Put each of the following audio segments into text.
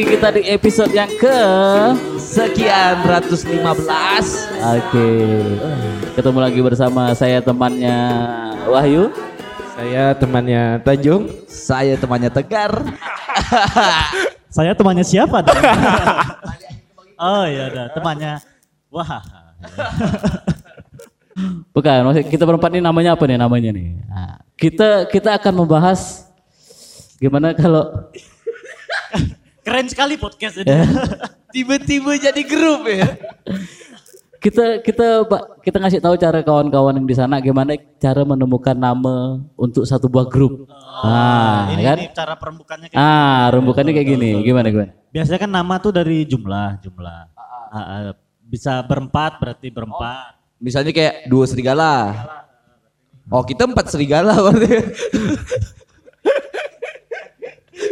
lagi kita di episode yang ke Sekian 115 Oke. Ketemu lagi bersama saya temannya Wahyu. Saya temannya Tanjung. Saya temannya Tegar Saya temannya siapa dong? oh iya ada temannya. Wah. Bukan, maksud kita berempat ini namanya apa nih namanya nih? Nah, kita kita akan membahas gimana kalau Keren sekali podcast ini. Tiba-tiba jadi grup ya kita kita Pak, kita ngasih tahu cara kawan-kawan yang di sana gimana cara menemukan nama untuk satu buah grup. nah, ini, kan? ini cara perembukannya kayak Ah, rembukannya kayak gini. Gimana gimana? Biasanya kan nama tuh dari jumlah, jumlah. Ah, ah, bisa berempat berarti berempat. Misalnya kayak dua serigala Oh kita empat serigala berarti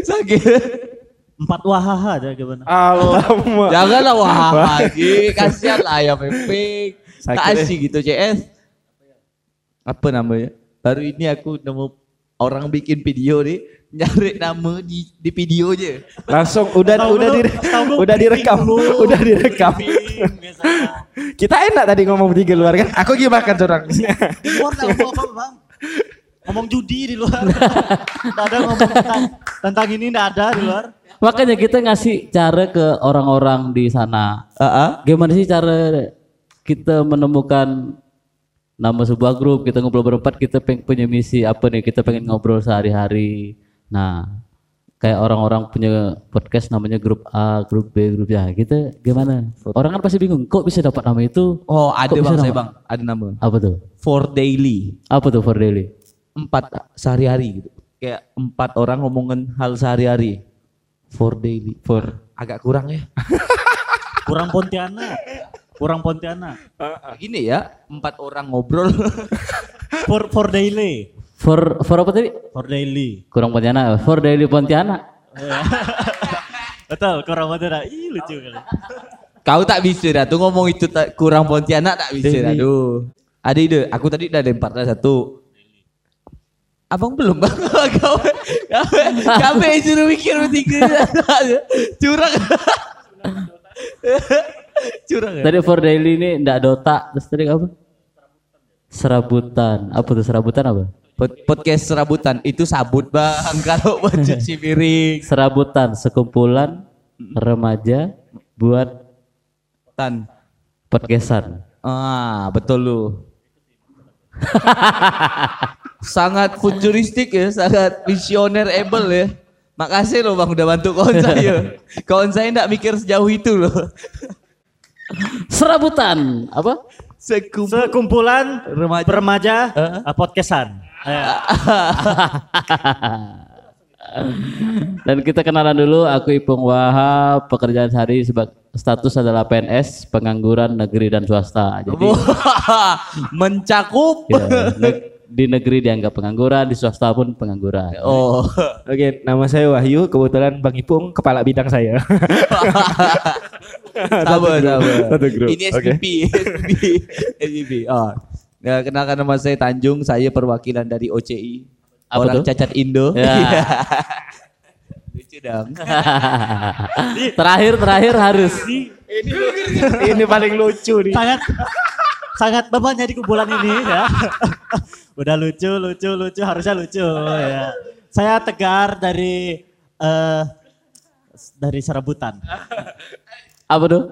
Sakit Empat wahaha aja gimana? Alamak. Janganlah wah lagi Kasihan lah ya Pepek Sakit Kasih gitu CS Apa namanya Baru ini aku nemu Orang bikin video nih Nyari nama di, di video aja Langsung udah Tahu udah dulu, dire, tahu dulu, udah direkam, dulu. udah direkam. Kita enak tadi ngomong bertiga luar kan. Aku gimana kan orang. Di luar ngomong apa bang? Ngomong judi di luar. Nggak ada ngomong tentang, tentang ini nggak ada di luar. Makanya kita ngasih cara ke orang-orang di sana. Ah, Gimana sih cara kita menemukan nama sebuah grup, kita ngobrol berempat, kita peng punya misi apa nih? Kita pengen ngobrol sehari-hari. Nah, kayak orang-orang punya podcast namanya grup A, grup B, grup ya. Kita gimana? Orang kan pasti bingung, kok bisa dapat nama itu? Oh ada Kok bang saya nama? bang Ada nama Apa tuh? For daily Apa tuh for daily? Empat sehari-hari gitu Kayak empat orang ngomongin hal sehari-hari For daily For Agak kurang ya Kurang Pontianak. Kurang Pontianak. Gini ya Empat orang ngobrol For for daily. For for apa tadi? For daily. Kurang Pontianak. For daily Pontianak. Betul, kurang Pontianak. Ih lucu kali. Kau tak bisa dah tuh ngomong itu tak, kurang Pontianak tak bisa dah tuh. Ada ide, aku tadi udah lempar dah satu. Abang belum bang, kau kau yang suruh mikir bertiga curang, curang ya. Tadi for daily ini ndak Dota, terus tadi apa? Serabutan. Apa tuh serabutan apa? Pod- Podcast serabutan itu sabut bang kalau buat cuci piring. Serabutan sekumpulan remaja buat Tan, podcastan. ah betul lu. sangat futuristik ya, sangat visioner able ya. Makasih loh bang udah bantu kawan saya. Kawan saya enggak mikir sejauh itu loh. Serabutan apa? Sekumpul Sekumpulan Remaja. remaja uh, podcastan. Eh, Dan kita kenalan dulu. Aku Ipung Wahab. Pekerjaan sehari sebagai status adalah PNS, pengangguran negeri dan swasta. Jadi mencakup. ya, ne- di negeri dianggap pengangguran, di swasta pun pengangguran. Oh, Oke, nama saya Wahyu. Kebetulan Bang Ipung kepala bidang saya. sabar, sabar. Satu grup. Ini. SPP, SPP, SPP. Oh, ya, kenalkan nama saya Tanjung. Saya perwakilan dari OCI. Apa Orang cacat Indo. Ya. Dong. terakhir terakhir harus. Ini paling lucu nih. sangat sangat bebannya di kumpulan ini ya. Udah lucu, lucu, lucu, harusnya lucu ya. Saya Tegar dari eh dari Serabutan. Apa tuh?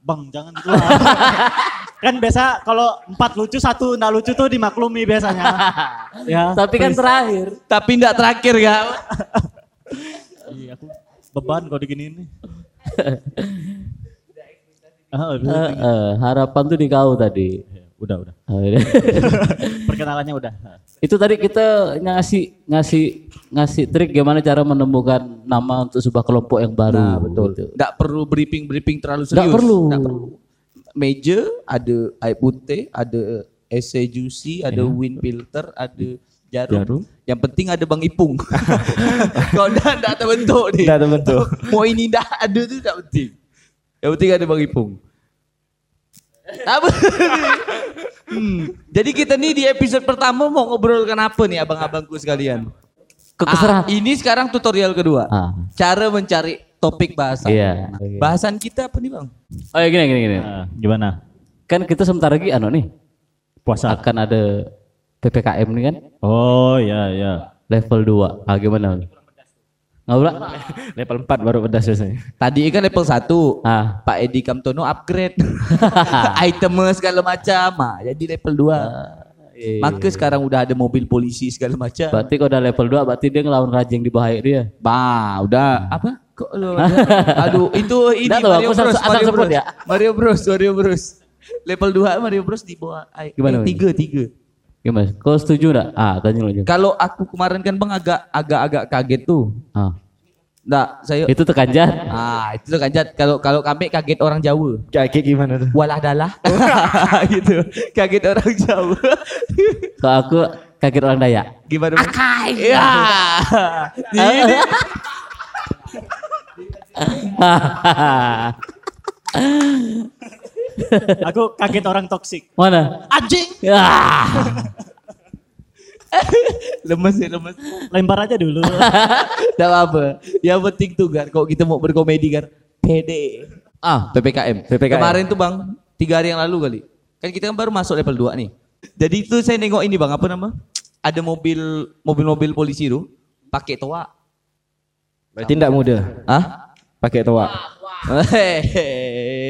Bang, jangan gitu lah. kan biasa kalau empat lucu satu nggak lucu tuh dimaklumi biasanya. ya. Tapi kan please. terakhir. Tapi enggak terakhir kan? Iya, aku beban kalau diginiin nih. Ah, Eh, eh, harapan tuh di kau tadi. udah, udah. Oh, iya. Perkenalannya udah. Itu tadi kita ngasih ngasih ngasih trik gimana cara menemukan nama untuk sebuah kelompok yang baru. Nah, betul. gitu. Enggak perlu briefing-briefing terlalu serius. Nggak perlu. Nggak perlu. Meja, ada air putih, ada ese juicy, ada win filter, ada jarum. Jarum. Yang penting ada Bang Ipung. Kalau enggak enggak terbentuk nih. Nggak terbentuk. Mau ini enggak ada tuh enggak penting. Yang penting ada Bang Ipung. Apa? hmm. Jadi kita nih di episode pertama mau ngobrolkan apa nih abang-abangku sekalian? Ah, ini sekarang tutorial kedua. Ah. Cara mencari topik bahasan. Iya. Bahasan kita apa nih bang? Oh ya gini gini gini. Nah, gimana? Kan kita sebentar lagi anu nih Puasa. akan ada PPKM nih kan Oh ya ya. level 2. Ah gimana? Ngobrol? Level 4 baru pedas biasanya. Tadi kan level 1. Ah. Pak Edi Kamtono upgrade. Item segala macam. Ah, jadi level 2. Iya. Maka sekarang udah ada mobil polisi segala macam. Berarti kalau udah level 2 berarti dia ngelawan rajing di bawah air dia. Bah, udah apa? Kok lu? Aduh, itu ini Nggak tahu, Mario aku asal- Bros. asal Mario sebut Bros. ya. Mario Bros. Mario Bros. Level 2 Mario Bros di bawah air. Gimana, Eh, tiga, tiga. Gimana? Kau setuju enggak? Ah, tanya lu. Jun. Kalau aku kemarin kan bang agak agak agak kaget tuh. Ah. Nggak, saya Itu tekanjan. Ah, itu tuh kan Jad. Kalau kalau kami kaget orang Jawa. Kayak gimana tuh? Walah dalah. gitu. Kaget orang Jawa. Kalau aku kaget orang Dayak. Gimana? Akai. Ya. Ini Aku kaget orang toksik. Mana? Anjing. Ya. lemes ya lemes. Lempar aja dulu. Tidak apa. Yang penting tuh Gar, kalau kita mau berkomedi Gar, pede. Ah, PPKM. PPKM. Kemarin tuh Bang, tiga hari yang lalu kali. Kan kita kan baru masuk level 2 nih. Jadi itu saya nengok ini Bang, apa nama? Ada mobil mobil-mobil polisi tuh pakai toa. Berarti enggak muda. Hah? Pakai toa. Hehehe.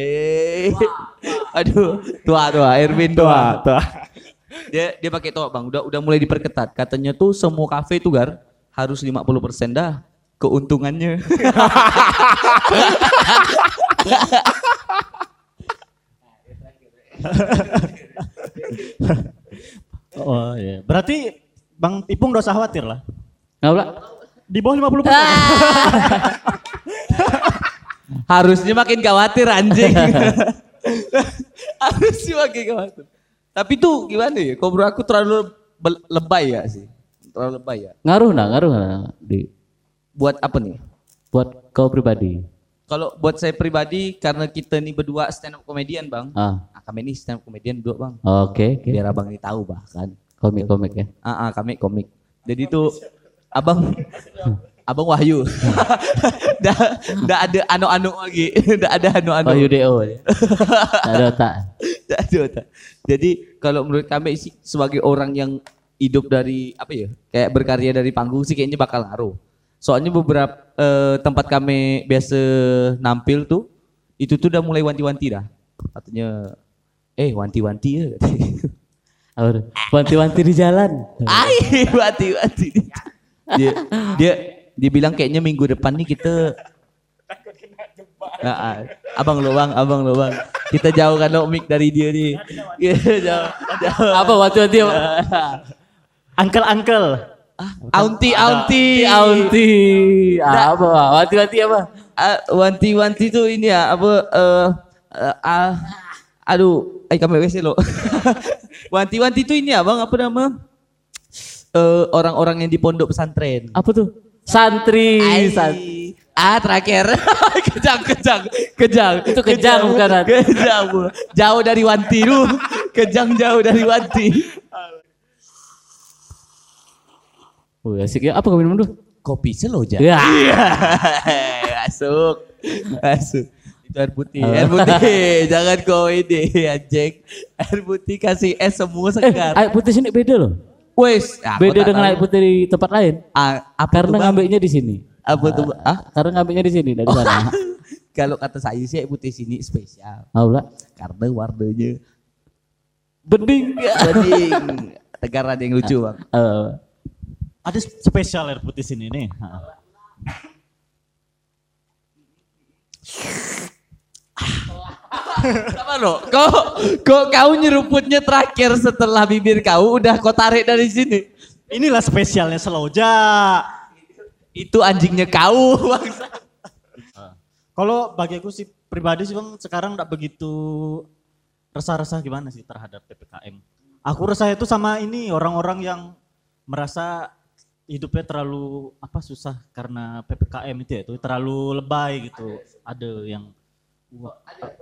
Aduh, tua tua Erwin tua. Toa. Dia dia pakai toa Bang, udah udah mulai diperketat. Katanya tuh semua kafe tuh Gar harus 50% dah keuntungannya. oh iya. Berarti Bang Ipung gak usah khawatir lah. Ngobrol? Di bawah 50 Harusnya makin khawatir anjing. Harusnya makin khawatir. Tapi tuh gimana ya? Menurut aku terlalu lebay ya sih. Terlalu lebay ya. Ngaruh nah, ngaruh nah di Buat apa nih? buat kau pribadi. Kalau buat saya pribadi karena kita nih berdua stand up comedian bang. Ah. Nah, kami ini stand up comedian berdua bang. Oke, oke. Biar abang ini tahu bahkan. Komik-komik ya. Ah, ah, kami komik. Jadi tuh abang abang Wahyu. Dah dah ada anu-anu lagi. Dah ada anu-anu. Oh, UDO ya. Tak ada otak. Tak ada otak. Jadi kalau menurut kami sih sebagai orang yang hidup dari apa ya? Kayak berkarya dari panggung sih kayaknya bakal ngaruh. Soalnya beberapa eh, tempat kami biasa nampil tuh itu tuh udah mulai wanti-wanti dah. Katanya eh wanti-wanti ya. Wanti-wanti di jalan. Ai, wanti-wanti. Dia dia dia bilang kayaknya minggu depan nih kita Nah, ah. abang lo bang, abang lo bang. Kita jauhkan lo mic dari dia nih. Jauh, jauh. Apa wanti-wanti apa? Uncle-uncle. Aunty, aunty, Aunti. Ah, Apa? Wanti-wanti apa? Ah, wanti-wanti tuh ini ya apa eh eh, ah, aduh, ay kami WC lo. wanti-wanti tuh ini ya bang apa nama? Eh orang-orang yang di pondok pesantren. Apa tuh? Santri. Ai. Sant- Ah terakhir kejang kejang kejang Itu kejang bukan? kejang jauh dari wanti lu kejang jauh dari wanti Oh, asik ya. Apa kau minum dulu? kopi seloja Ya. masuk masuk itu air putih air putih jangan kau ini anjing air putih kasih es semua Eh, segar air putih sini beda loh. Wes Beda dengan air putih di tempat lain. Ah, apa Karena ngambilnya di sini. apa tuh Bang? ah Karena ngambilnya di sini dari sana. kalau kata saya sih air putih sini spesial Aula. karena warnanya Bening. bening tegar ada yang lucu bang Eh, Ada spesial air putih sini nih. Apa lo? Kok kok kau nyeruputnya terakhir setelah bibir kau udah kau tarik dari sini? Inilah spesialnya Seloja. Itu anjingnya kau. bangsa. Kalau bagi aku sih pribadi sih bang sekarang nggak begitu resah-resah gimana sih terhadap ppkm. Aku resah itu sama ini orang-orang yang merasa hidupnya terlalu apa susah karena ppkm itu ya itu terlalu lebay gitu. Ada yang wah, Ada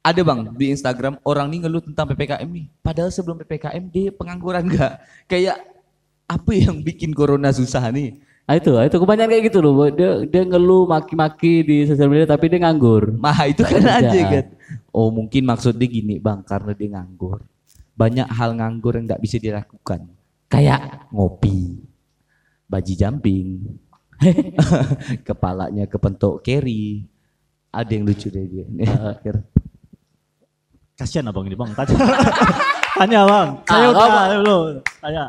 bang di Instagram orang nih ngeluh tentang ppkm nih. Padahal sebelum ppkm dia pengangguran nggak? Kayak apa yang bikin corona susah nih? Ah itu, ah, itu kebanyakan kayak gitu loh. Dia dia ngeluh maki-maki di sosial media tapi dia nganggur. Mah itu kan Kerjaan. aja kan. Oh mungkin maksudnya gini bang karena dia nganggur. Banyak hal nganggur yang nggak bisa dilakukan. Kayak ngopi, baji jumping, kepalanya kepentok carry. Ada yang lucu deh dia. Kasihan abang ini bang. Tanya, tanya bang. Saya Ah, udah, apa? ayo lu. Tanya.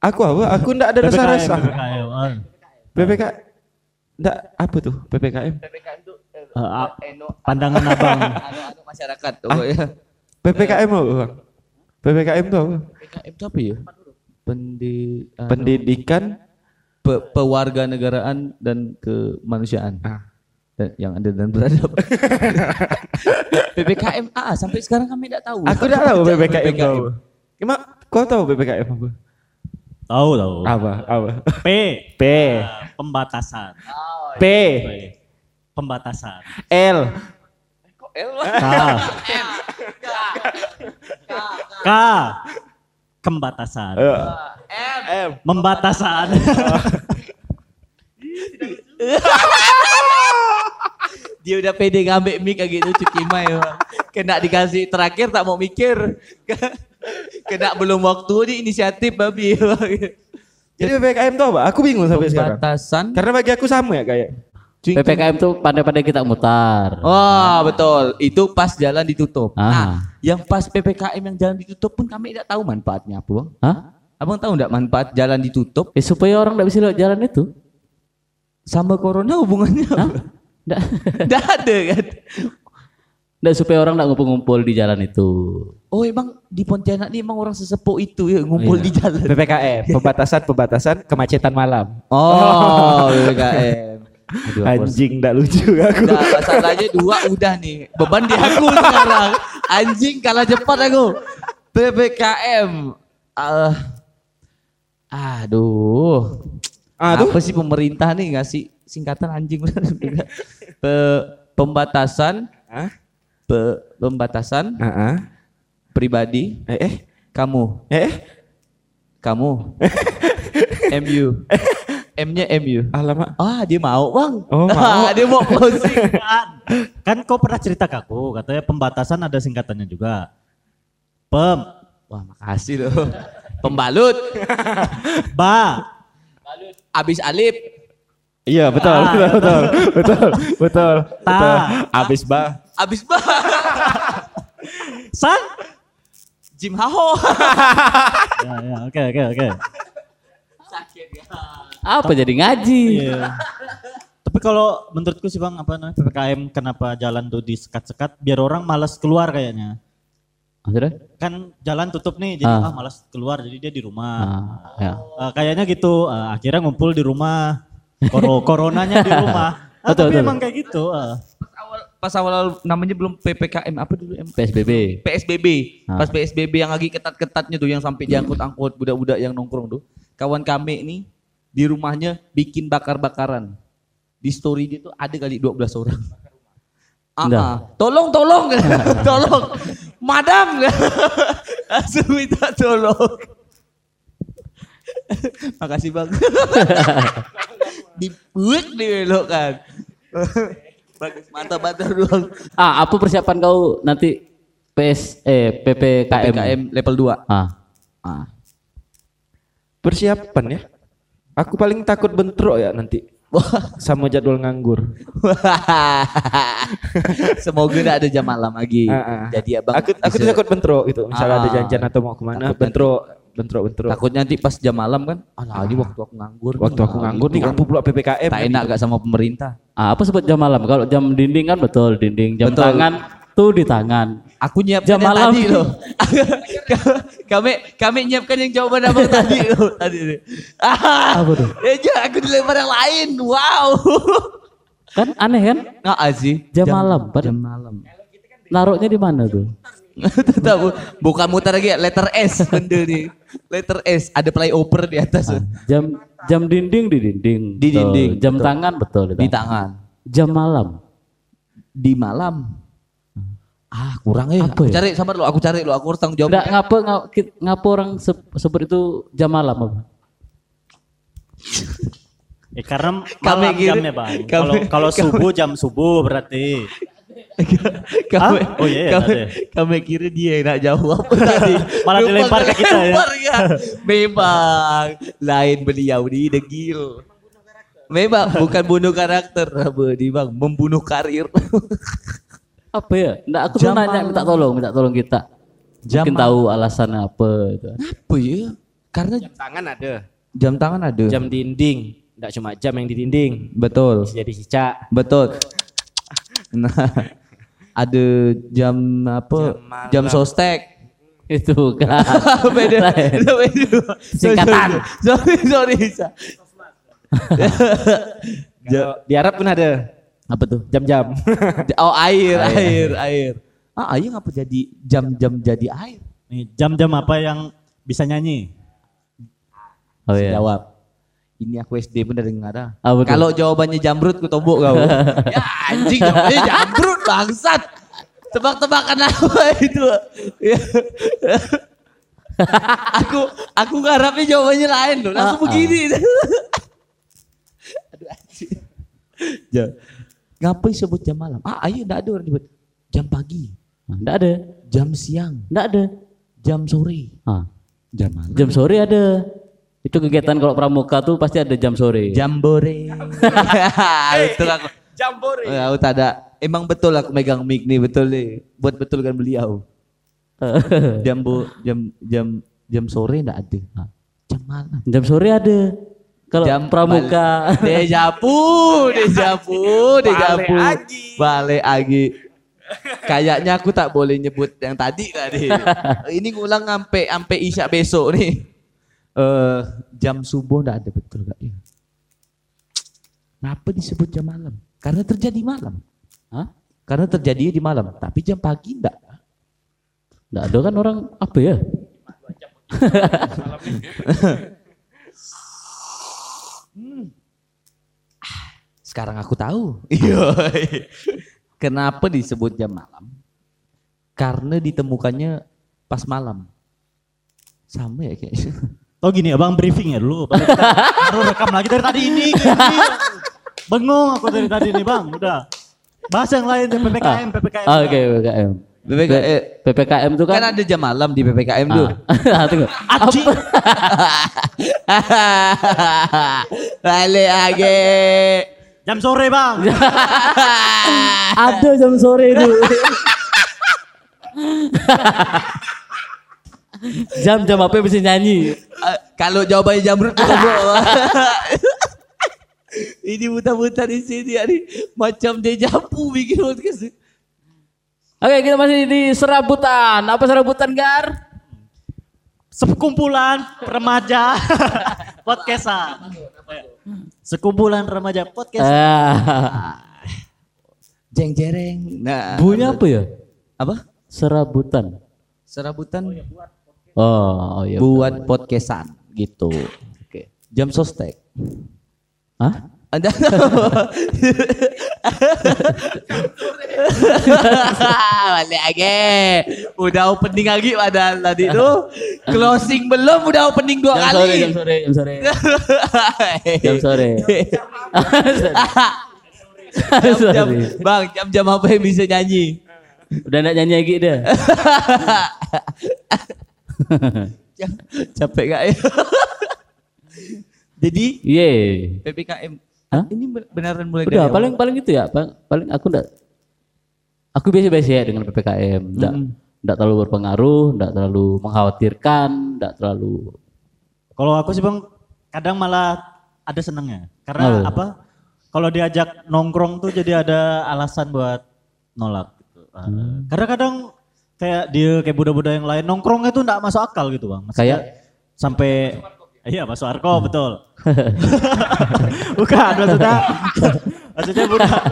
Aku apa? Aku ndak ada rasa PPKM, rasa. PPKM. ah. PPK ndak apa tuh PPKM? PPKM itu Eh, ah, pandangan abang. anu masyarakat pokoknya. PPKM apa, Bang? PPKM itu apa? PPKM itu apa ya? Pendi, anu, Pendidikan pe- pewarganegaraan dan kemanusiaan. Ah. Dan, yang ada dan beradab. PPKM ah sampai sekarang kami tidak tahu. Aku tidak tahu PPKM. Emang kau tahu PPKM apa? Tahu tahu. Apa? Apa? P. P. Ah, pembatasan. P. P. Pembatasan. L. K. K. Kembatasan. M. Membatasan. Dia udah pede ngambil mic kayak gitu cukimai bang. Kena dikasih terakhir tak mau mikir. Kena belum waktu di inisiatif babi. bang. Jadi PPKM itu apa? Aku bingung sampai sekarang. Pembatasan. Karena bagi aku sama ya kayak. PPKM tuh pandai-pandai kita mutar. Wah betul, itu pas jalan ditutup. Ah. Nah, yang pas ppkm yang jalan ditutup pun kami tidak tahu manfaatnya apa, bang. Hah? Abang tahu enggak manfaat jalan ditutup Eh, supaya orang nggak bisa lewat jalan itu. sama corona hubungannya? Tidak ada kan? nggak supaya orang nggak ngumpul-ngumpul di jalan itu. Oh emang di Pontianak nih emang orang sesepuh itu ya ngumpul Iya. di jalan. PPKM, pembatasan pembatasan kemacetan malam. Oh ppkm. Aduh, Anjing ndak lucu aku. Udah masalahnya dua udah nih. Beban di aku sekarang. Anjing kalah cepat aku. PPKM. Ah, aduh. Aduh. Apa sih pemerintah nih ngasih singkatan anjing Pe- pembatasan. Hah? pe- pembatasan. Heeh. pribadi. Eh eh. Kamu. Eh. kamu. MU M-nya MU Alamak. ah dia mau bang. Oh, mau. dia mau closing kan, kan kau pernah cerita ke aku, katanya pembatasan ada singkatannya juga. Pem, wah makasih loh. Pembalut. Ba, abis alip Iya betul betul betul betul betul Ta. betul. Abis bah. abis bah san. Jim Haho Ya, ya, oke, oke, oke. Apa jadi ngaji? Iya. Tapi kalau menurutku sih bang, apa namanya ppkm kenapa jalan tuh disekat-sekat biar orang malas keluar kayaknya. Maksudnya? Kan jalan tutup nih, jadi Ah. ah, malas keluar, jadi dia di rumah. Ah, ya. Eh, kayaknya gitu, eh, akhirnya ngumpul di rumah. Koro coronanya di rumah. Ah, Betul, tapi betul. emang kayak gitu. eh. pas awal pas awal namanya belum PPKM apa dulu PSBB. PSBB Ah. pas PSBB yang lagi ketat-ketatnya tuh yang sampai diangkut-angkut budak-budak yang nongkrong tuh kawan kami nih di rumahnya bikin bakar-bakaran di story dia tuh ada kali 12 orang Ah, ah. tolong tolong tolong madam langsung minta tolong makasih bang dibuat dibelok kan bagus mantap mantap doang Ah, apa persiapan kau nanti PS eh PPKM? PPKM level 2 Ah. ah. Persiapan ya. Aku paling takut bentrok ya nanti sama jadwal nganggur. Semoga tidak ada jam malam lagi. Ah, ah. Jadi abang Aku aku takut bentrok gitu. Misalnya ada Ah. janjian atau mau ke mana, Takut bentrok, bentrok, bentrok. takut nanti pas jam malam kan. Alah ini waktu aku nganggur. Waktu aku Nah, nganggur nih kan nganggur pula PPKM. Tak enak gak sama pemerintah. Ah, apa sebut jam malam? Kalau jam dinding kan betul dinding, jam Betul. tangan tuh di tangan. Aku nyiapkan Jam yang malam. tadi loh. kami kami nyiapkan yang jawaban abang tadi loh. Tadi. Ah, Apa tuh? Ya aku dilempar yang lain. Wow. Kan aneh kan? Nggak ah, sih. Jam malam, Pak. Jam malam. Naruhnya di mana tuh? Tetap bu- bukan muter lagi letter S benda nih. Letter S ada flyover di atas. Jam jam dinding di dinding. Di Betul. dinding, Jam betul. tangan betul Di tangan. Jam malam. Di malam. Ah kurang ya. Apa Aku ya? cari sabar lu, aku cari lu, aku harus tanggung jawab. Enggak ngapa ngapa, ngapa orang se- sebut itu jam malam apa? Eh, karena Kami malam kira- jamnya bang. kami- Kalau kalau kami- subuh jam subuh berarti. Kami, Hah? Oh iya, iya, kami, kira dia yang nak jawab tadi. Malah Lupa dilempar ke kita ya. ya. Memang lain beliau di degil. Memang bukan bunuh karakter, apa di bang, membunuh karir. Apa ya? Nggak, aku tuh Jam nanya minta tolong, minta tolong kita. Jam Mungkin tahu alasannya apa itu. apa ya? Karena Tangan ada. jam tangan ada. Jam dinding. Enggak cuma jam yang di dinding. Betul. Bisa jadi cicak. Betul. Nah, ada jam apa? Jam, sostek. Itu kan. beda, Lain. beda, beda. Singkatan. Sorry, sorry. di Arab pun ada. Apa tuh? Jam-jam. oh air, air, air. Ah, air ngapa jadi jam-jam jadi air? Nih jam-jam apa yang bisa nyanyi? Oh iya. Jawab. Ini aku SD bener nggak ada. Tuh? Kalau jawabannya jamrut, ku tombok kau. ya anjing jawabannya jamrut bangsat. Tebak-tebakan apa itu? Ya. aku aku ngarapnya jawabannya lain loh. Langsung Ah, ah. begini. Aduh anjing. Ja. Ngapain sebut jam malam? Ah, ayo enggak ada orang nyebut. Jam pagi, Nah, Nggak ada. jam siang, Nggak ada. jam sore, Ah, jam malam. jam sore ada. Itu kegiatan kalau pramuka tuh pasti ada jam sore. Jambore. Itu aku. Jambore. Oh, aku tak ada. Emang betul aku megang mic nih betul nih. Buat betul kan beliau. Jam bo, jam jam jam sore enggak ada. Jam malam. jam sore ada. Kalau Jam pramuka. Dejapu, dejapu, dejapu. Balik lagi. Kayaknya aku tak boleh nyebut yang tadi tadi. Ini ngulang sampai sampai isya besok nih. Eh jam subuh enggak ada betul gak ya? Kenapa disebut jam malam? Karena terjadi malam. Hah? Karena terjadi di malam, tapi jam pagi enggak. Nggak ada kan orang apa ya? Sekarang aku tahu. Iya. Kenapa disebut jam malam? Karena ditemukannya pas malam. Sama ya kayaknya. Oh gini abang briefing ya dulu. Baru rekam lagi dari tadi ini. gini. Bengong aku dari tadi nih bang. Udah. Bahas yang lain ppkm ppkm. Ah, Oke, PPKM. PPKM, eh, PPKM tuh kan kan, ada jam malam di PPKM tuh. Ah, tunggu. Aji. Balik lagi. Jam sore bang. ada jam sore itu. Jam-jam apa yang bisa nyanyi? Eh, Kalau jawabannya jamrut kita bawa. Ini buta-buta di sini ya macam dejapu bikin podcast. Oke, kita masih di serabutan. Apa serabutan, Gar? Sekumpulan remaja podcastan. Sekumpulan remaja podcast. Ah, Jeng jereng. Nah, bunyinya apa ya? apa? Serabutan. Serabutan Oh, oh iya. buat podcastan gitu. Oke. Jam sostek. Hah? Ada Balik lagi. Udah opening lagi padahal tadi tuh. Closing belum udah opening dua Jam kali. sore, jam sore, jam sore. Jam sore. Jam-jam, Sorry. bang, jam-jam apa yang bisa nyanyi? Udah nak nyanyi lagi dah. Capek gak ya? Jadi Ye. PPKM Hah? ini beneran mulai Udah dari paling awal? paling itu ya. Paling, paling aku enggak Aku biasa-biasa ya dengan PPKM. Enggak Mm. enggak terlalu berpengaruh, enggak terlalu mengkhawatirkan, enggak terlalu Kalau aku sih bang kadang malah ada senengnya. Karena Apa? apa? Kalau diajak nongkrong tuh jadi ada alasan buat nolak. Gitu. Uh, Hmm. Karena kadang kayak dia kayak budak-budak yang lain nongkrongnya tuh nggak masuk akal gitu bang. Maksudnya Kayak? sampai iya masuk arko betul. Bukan maksudnya maksudnya budak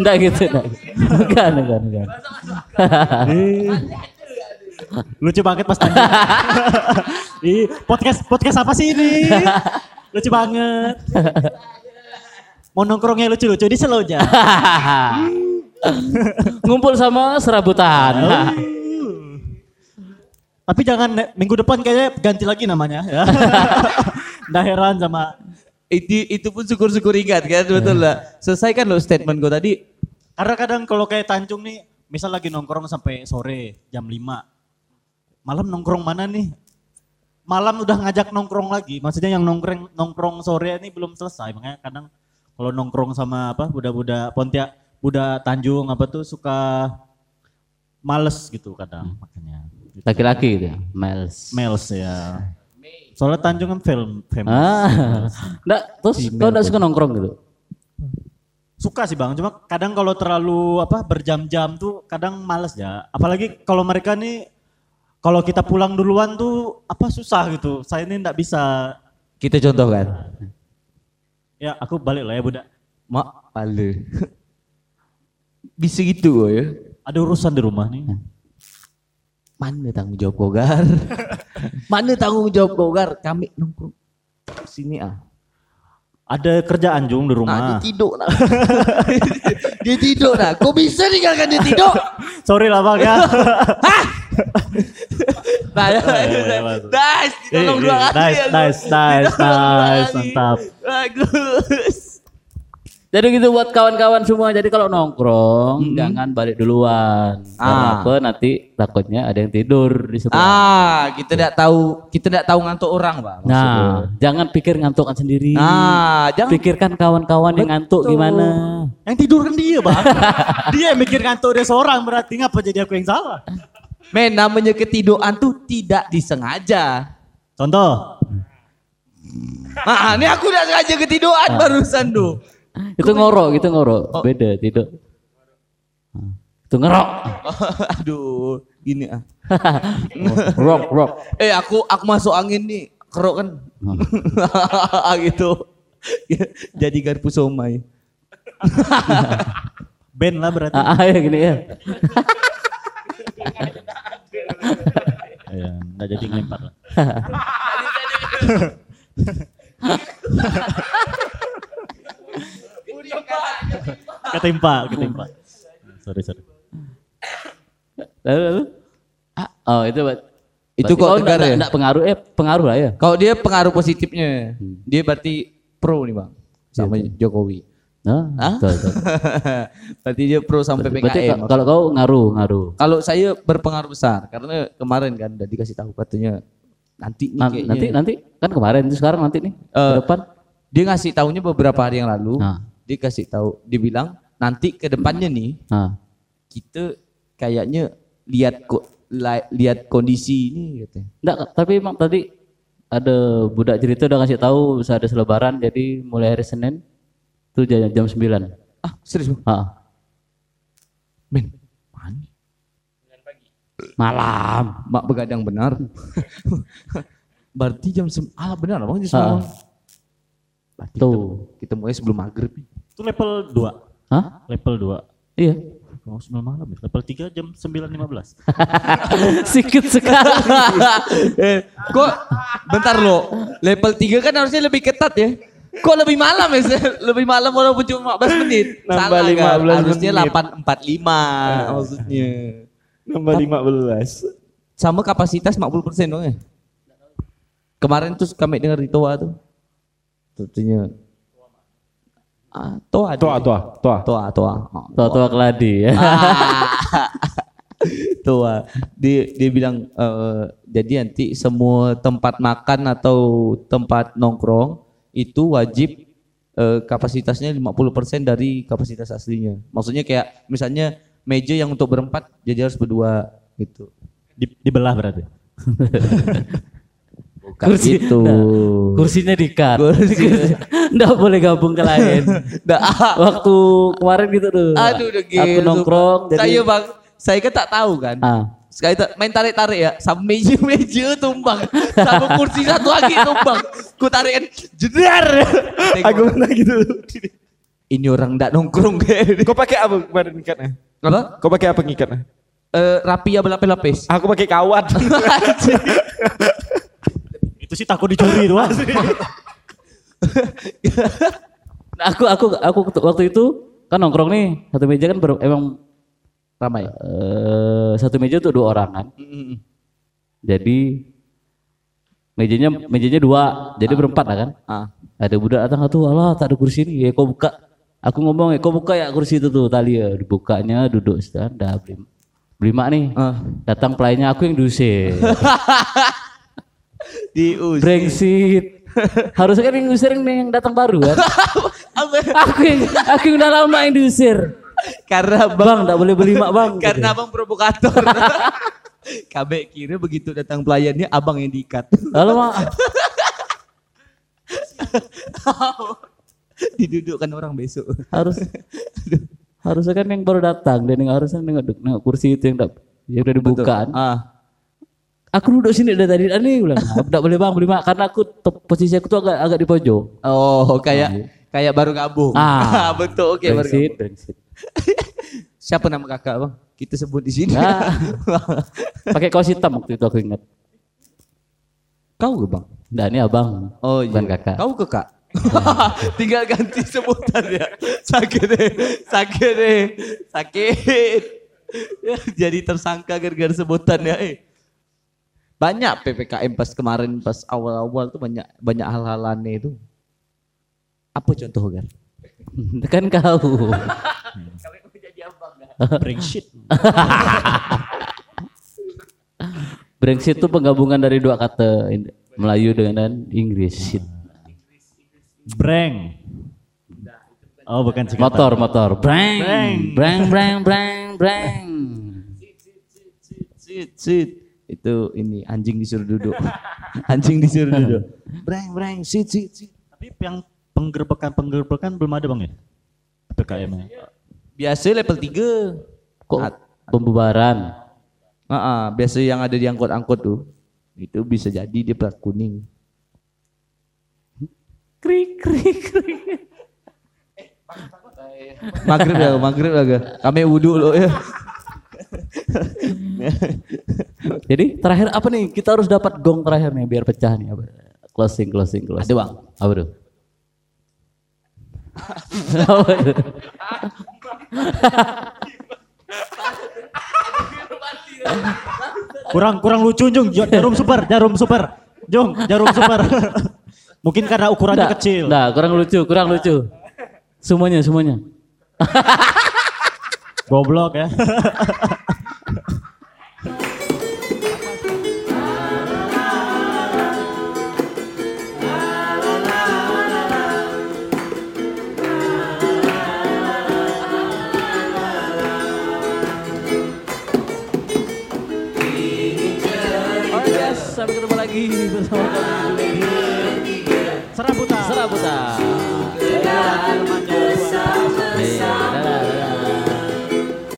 enggak gitu, enggak. Bukan, bukan, bukan. lucu banget pas tanya. Ih, podcast podcast apa sih ini? Lucu banget. Mau nongkrongnya lucu-lucu di aja. Ngumpul sama serabutan. Tapi jangan minggu depan kayaknya ganti lagi namanya ya. Nggak heran sama itu itu pun syukur-syukur ingat kan betul lah. Selesaikan lo statement gue tadi. Karena kadang kalau kayak Tanjung nih, misal lagi nongkrong sampai sore jam 5. Malam nongkrong mana nih? Malam udah ngajak nongkrong lagi. Maksudnya yang nongkrong nongkrong sore ini belum selesai. Makanya kadang kalau nongkrong sama apa budak-budak Pontiak, budak Tanjung apa tuh suka males gitu kadang makanya. Laki-laki gitu ya, Miles. Males ya. Soalnya Tanjung kan film famous. Ah, nggak, terus kau nggak suka nongkrong gitu? Suka sih bang, cuma kadang kalau terlalu apa berjam-jam tuh kadang males ya. Apalagi kalau mereka nih kalau kita pulang duluan tuh apa susah gitu. Saya ini nggak bisa. Kita contohkan. Ya aku balik lah ya budak. Mak, palu. Bisa gitu ya. Ada urusan di rumah nih. Mana tanggung jawab Gogar? Mana tanggung jawab Gogar? Kami nongkrong sini ah. Ada kerjaan Jung di Nah, dia rumah. tidur nah. dia tidur nah. Kok bisa tinggalkan dia tidur? Sorry lah bang ya. Nah, ya, iya, masuk. nice, ditolong dua kali. nice, ya, nice, Gu. nice, Ditolong dua nice, kali. mantap. Bagus. Jadi gitu buat kawan-kawan semua. Jadi kalau nongkrong jangan balik duluan. Karena Ah. apa? Nanti takutnya ada yang tidur di sebelah. Ah, kita tidak tahu, kita tidak tahu ngantuk orang, Bang. Nah, jangan pikir ngantukkan sendiri. Nah, jangan Pikirkan kawan-kawan yang ngantuk gimana. Yang tidur kan dia bang. dia yang mikir ngantuk dia seorang berarti ngapa jadi aku yang salah. Men, namanya ketiduran tuh tidak disengaja. Contoh. Ah, ini aku udah sengaja ketiduran barusan tuh. Itu ngorok, gitu ngorok. Beda, tidur. Ah, Itu ngerok. Aduh, gini ah. rock, rock. Eh, aku aku masuk angin nih, kerok kan. gitu. Jadi garpu somai. Ben lah berarti. Ah, ah, ya gini ya. Iya, nggak jadi ngelempar lah. Ketimpa, ketimpa. Sorry, sorry. Lalu, lalu. Ah, oh, itu buat Itu berarti- kok oh, tegar nggak- ya? nggak pengaruh eh pengaruh lah ya. Kalau dia pengaruh positifnya, dia berarti pro nih bang, sama Jokowi. Nah, Hah? betul, betul. berarti dia pro sampai Berarti PKM. ka- kalau kau ngaruh, ngaruh. Kalau saya berpengaruh besar karena kemarin kan udah dikasih tahu katanya nanti nih kayaknya. nanti nanti kan kemarin itu sekarang nanti nih ke Eh, depan. Dia ngasih tahunya beberapa hari yang lalu. Nah. Dia kasih tahu, dia bilang nanti ke depannya nih Nah, kita kayaknya lihat kok li- lihat kondisi ini katanya. enggak, tapi emang tadi ada budak cerita udah ngasih tahu bisa ada selebaran jadi mulai hari Senin itu jam, jam 9. Ah, serius? Ah, Men, mana? malam. Mak begadang benar. Berarti jam sem ah benar bang jam Tuh. kita, kita mulai sebelum maghrib nih. Itu level 2. Hah? Level 2. Iya. Mau 9 malam ya. Level 3 jam 9.15. Sikit sekali. eh, kok bentar lo, level 3 kan harusnya lebih ketat ya. Kok lebih malam ya? Sir? lebih malam walaupun cuma 15 menit. Nambah Salah kan? 15 Harusnya menit. 845 maksudnya. Nambah 15. Sama kapasitas 50% dong ya. Kemarin tuh kami dengar di Toa tuh. Tentunya Ah, Toa. Toa, toa, toa. Toa, Toa. Oh, Tua-tua keladi ya. Ah. Tua. Dia dia bilang eh, jadi nanti semua tempat makan atau tempat nongkrong itu wajib eh, kapasitasnya 50% dari kapasitas aslinya. Maksudnya kayak misalnya meja yang untuk berempat jadi harus berdua gitu. Di, dibelah berarti. Bukan gitu. Kursinya dikat. Kursi. Nggak boleh gabung ke lain. Nah, ah, Waktu kemarin gitu tuh. aduh udah gitu. Aku nongkrong jadi Saya bang, saya kan tak tahu kan. Ah. Sekali tak main tarik-tarik ya, sama meja-meja tumbang, sama kursi satu lagi tumbang. Ku tarikin, jedar. Aku pernah gitu. Ini orang ndak nongkrong kayak Kau pakai apa kemarin ngikatnya? Apa? Kau pakai apa ngikatnya? Eh, rapi ya berlapis-lapis. Aku pakai kawat. Itu sih takut dicuri doang. Nah, aku aku aku waktu itu kan nongkrong nih satu meja kan ber- emang Ramai. eh, satu meja tuh dua orang kan. Mm-mm. Jadi Mejanya mejanya dua, jadi berempat lah kan. Ah. Ada budak datang tuh, Allah tak ada kursi ini, ya kau buka. Aku ngomong ya kau buka ya kursi itu tuh tali ya, dibukanya duduk stand, dah beli beli mak nih. Ah. Datang pelayannya aku yang diusir. Dius. Brengsit. Harusnya kan yang diusir yang, yang datang baru kan. aku yang aku yang udah lama yang diusir. Karena bang, Bang, tak boleh beli mak bang. karena abang provokator. Kabe kira begitu datang pelayannya abang yang diikat. Lalu mak, Didudukkan orang besok. harus harusnya kan yang baru datang dan yang harusnya nengok, nengok kursi itu yang udah yang udah dibuka kan. Ah. Aku duduk sini dari tadi ani bilang, "Enggak boleh Bang, beli karena aku posisi aku tuh agak agak di pojok." Oh, kayak kayak baru gabung. Ah. betul. Oke, baru Brexit, gabung. Brexit. Siapa nama kakak, Bang? Kita sebut di sini. Ah. Pakai kaos hitam waktu itu aku ingat. Kau ke, Bang? Nah, ini abang. Oh, bukan iya. kakak. Kau ke, Kak? Tinggal ganti sebutan ya. Sakit deh. Sakit deh. Sakit. Jadi tersangka gara-gara sebutan ya. Eh. Banyak PPKM pas kemarin pas awal-awal tuh banyak banyak hal-hal aneh itu. Apa contoh Gar? kan kau. Shit. Brexit itu penggabungan dari dua kata Melayu dengan Inggris. Breng. Oh bukan singkatan. Motor, motor. Brang, Brang. brang, brang, brang, brang. Sit, sit. Itu ini anjing disuruh duduk. anjing disuruh duduk. Breng, breng, sit, sit, sit. Tapi yang penggerbekan-penggerbekan belum ada bang ya? PKM -nya. Biasa level 3. Kok pembubaran? Ah, ah, biasa yang ada di angkot-angkot tuh. Itu bisa jadi dia plat kuning. Krik, krik, krik. Maghrib ya, maghrib ya. Kami wudhu lo ya. Jadi terakhir apa nih? Kita harus dapat gong terakhir nih biar pecah nih. Apa? Closing, closing, closing. Ada, Bang. Apa tuh? Kurang kurang lucu Jung. Jarum super, jarum super. Jung, jarum super. Mungkin karena ukurannya Nggak, kecil. nggak, kurang lucu, kurang lucu. Semuanya, semuanya. Goblok ya.